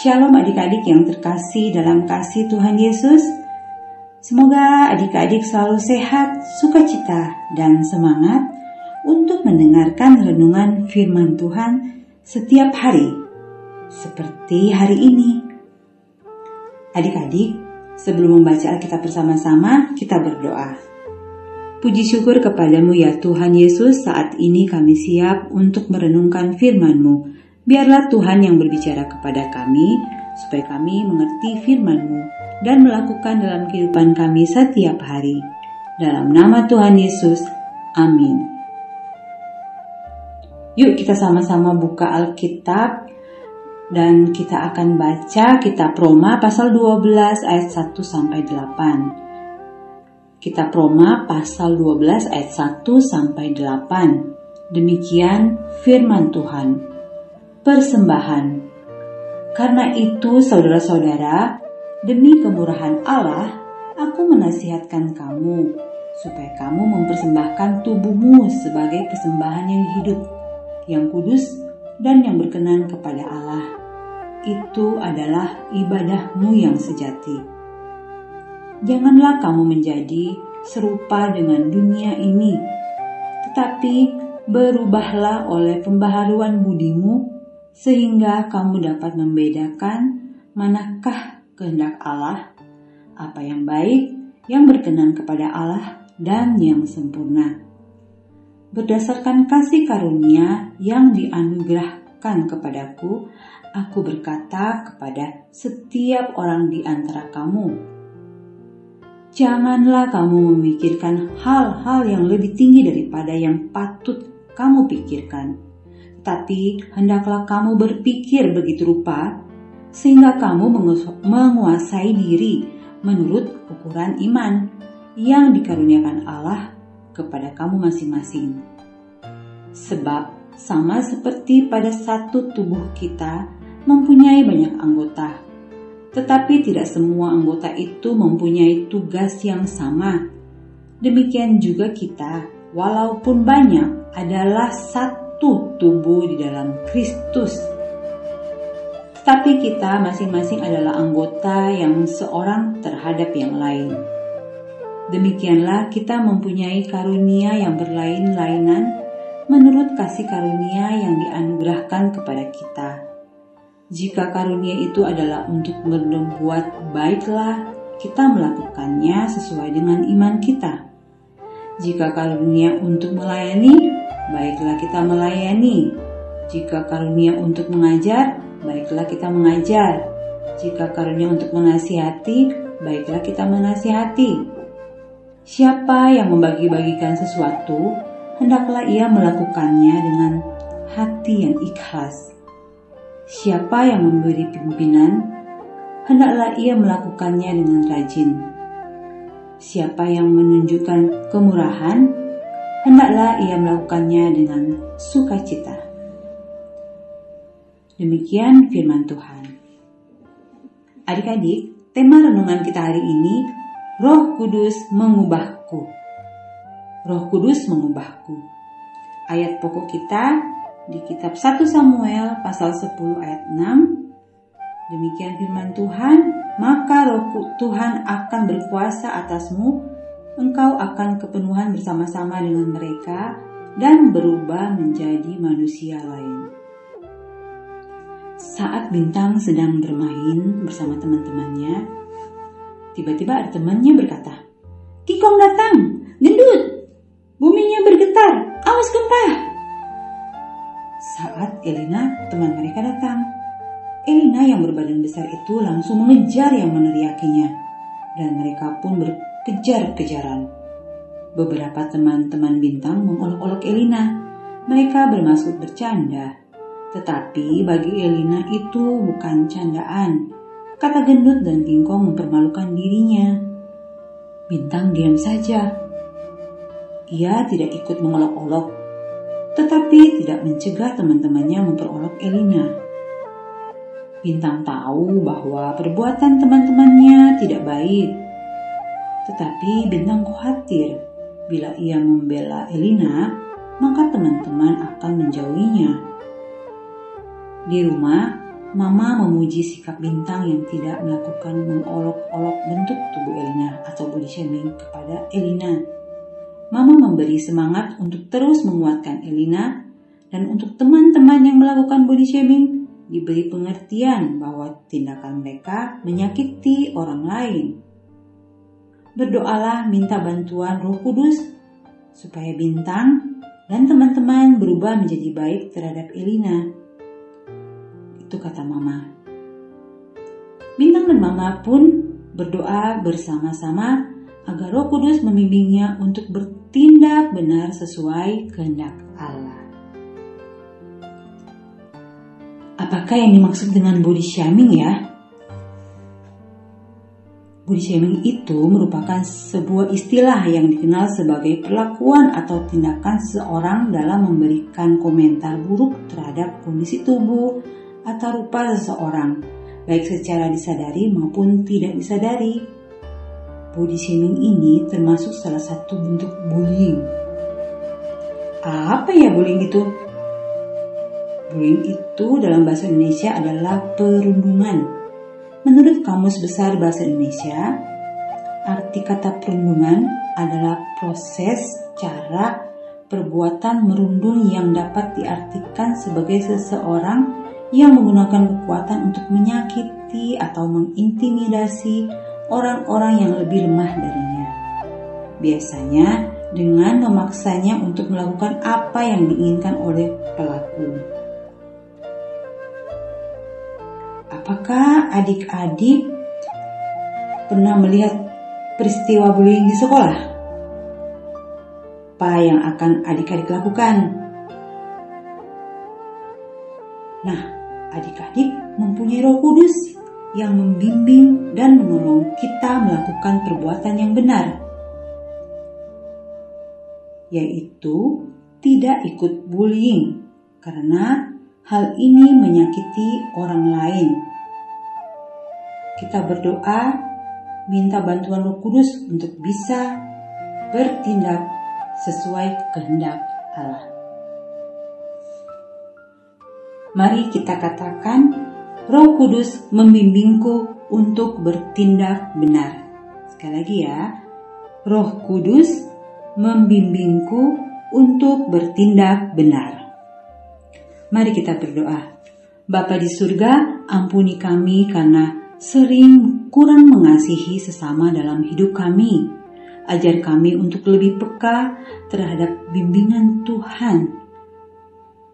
Shalom adik-adik yang terkasih dalam kasih Tuhan Yesus. Semoga adik-adik selalu sehat, sukacita, dan semangat untuk mendengarkan renungan firman Tuhan setiap hari, seperti hari ini. Adik-adik, sebelum membaca Alkitab bersama-sama, kita berdoa. Puji syukur kepadamu ya Tuhan Yesus, saat ini kami siap untuk merenungkan firman-Mu Biarlah Tuhan yang berbicara kepada kami, supaya kami mengerti firman-Mu dan melakukan dalam kehidupan kami setiap hari. Dalam nama Tuhan Yesus, amin. Yuk kita sama-sama buka Alkitab dan kita akan baca kitab Roma pasal 12 ayat 1 sampai 8. Kitab Roma pasal 12 ayat 1 sampai 8. Demikian firman Tuhan persembahan. Karena itu, saudara-saudara, demi kemurahan Allah, aku menasihatkan kamu supaya kamu mempersembahkan tubuhmu sebagai persembahan yang hidup, yang kudus, dan yang berkenan kepada Allah. Itu adalah ibadahmu yang sejati. Janganlah kamu menjadi serupa dengan dunia ini, tetapi berubahlah oleh pembaharuan budimu sehingga kamu dapat membedakan manakah kehendak Allah, apa yang baik, yang berkenan kepada Allah, dan yang sempurna. Berdasarkan kasih karunia yang dianugerahkan kepadaku, aku berkata kepada setiap orang di antara kamu, janganlah kamu memikirkan hal-hal yang lebih tinggi daripada yang patut kamu pikirkan tapi hendaklah kamu berpikir begitu rupa, sehingga kamu menguasai diri menurut ukuran iman yang dikaruniakan Allah kepada kamu masing-masing. Sebab sama seperti pada satu tubuh kita mempunyai banyak anggota, tetapi tidak semua anggota itu mempunyai tugas yang sama. Demikian juga kita, walaupun banyak, adalah satu satu tubuh di dalam Kristus. Tetapi kita masing-masing adalah anggota yang seorang terhadap yang lain. Demikianlah kita mempunyai karunia yang berlain-lainan menurut kasih karunia yang dianugerahkan kepada kita. Jika karunia itu adalah untuk berbuat baiklah, kita melakukannya sesuai dengan iman kita. Jika karunia untuk melayani, baiklah kita melayani. Jika karunia untuk mengajar, baiklah kita mengajar. Jika karunia untuk menasihati, baiklah kita menasihati. Siapa yang membagi-bagikan sesuatu, hendaklah ia melakukannya dengan hati yang ikhlas. Siapa yang memberi pimpinan, hendaklah ia melakukannya dengan rajin. Siapa yang menunjukkan kemurahan, hendaklah ia melakukannya dengan sukacita. Demikian firman Tuhan. Adik-adik, tema renungan kita hari ini, Roh Kudus mengubahku. Roh Kudus mengubahku. Ayat pokok kita di kitab 1 Samuel pasal 10 ayat 6. Demikian firman Tuhan, maka roh Tuhan akan berkuasa atasmu engkau akan kepenuhan bersama-sama dengan mereka dan berubah menjadi manusia lain. Saat Bintang sedang bermain bersama teman-temannya, tiba-tiba ada temannya berkata, Kikong datang, gendut, buminya bergetar, awas gempa. Saat Elina, teman mereka datang, Elina yang berbadan besar itu langsung mengejar yang meneriakinya, dan mereka pun ber kejar-kejaran. Beberapa teman-teman bintang mengolok-olok Elina. Mereka bermaksud bercanda. Tetapi bagi Elina itu bukan candaan. Kata gendut dan kingkong mempermalukan dirinya. Bintang diam saja. Ia tidak ikut mengolok-olok, tetapi tidak mencegah teman-temannya memperolok Elina. Bintang tahu bahwa perbuatan teman-temannya tidak baik, tetapi Bintang khawatir bila ia membela Elina, maka teman-teman akan menjauhinya. Di rumah, Mama memuji sikap bintang yang tidak melakukan mengolok-olok bentuk tubuh Elina atau body shaming kepada Elina. Mama memberi semangat untuk terus menguatkan Elina dan untuk teman-teman yang melakukan body shaming diberi pengertian bahwa tindakan mereka menyakiti orang lain. Berdoalah minta bantuan Roh Kudus supaya bintang dan teman-teman berubah menjadi baik terhadap Elina itu kata mama. Bintang dan mama pun berdoa bersama-sama agar roh kudus membimbingnya untuk bertindak benar sesuai kehendak Allah. Apakah yang dimaksud dengan body shaming ya? Body shaming itu merupakan sebuah istilah yang dikenal sebagai perlakuan atau tindakan seorang dalam memberikan komentar buruk terhadap kondisi tubuh, atau rupa seseorang, baik secara disadari maupun tidak disadari. Body shaming ini termasuk salah satu bentuk bullying. Apa ya bullying itu? Bullying itu dalam bahasa Indonesia adalah perundungan. Menurut Kamus Besar Bahasa Indonesia, arti kata perundungan adalah proses, cara, perbuatan merundung yang dapat diartikan sebagai seseorang yang menggunakan kekuatan untuk menyakiti atau mengintimidasi orang-orang yang lebih lemah darinya. Biasanya dengan memaksanya untuk melakukan apa yang diinginkan oleh pelaku. Apakah adik-adik pernah melihat peristiwa bullying di sekolah? Apa yang akan adik-adik lakukan? Nah, adik-adik mempunyai roh kudus yang membimbing dan menolong kita melakukan perbuatan yang benar, yaitu tidak ikut bullying karena hal ini menyakiti orang lain. Kita berdoa, minta bantuan Roh Kudus untuk bisa bertindak sesuai kehendak Allah. Mari kita katakan, Roh Kudus membimbingku untuk bertindak benar. Sekali lagi ya, Roh Kudus membimbingku untuk bertindak benar. Mari kita berdoa. Bapa di surga, ampuni kami karena sering kurang mengasihi sesama dalam hidup kami. Ajar kami untuk lebih peka terhadap bimbingan Tuhan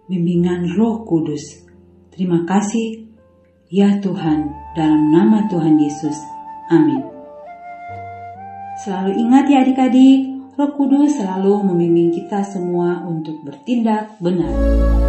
bimbingan Roh Kudus. Terima kasih, ya Tuhan, dalam nama Tuhan Yesus. Amin. Selalu ingat ya adik-adik, Roh Kudus selalu membimbing kita semua untuk bertindak benar.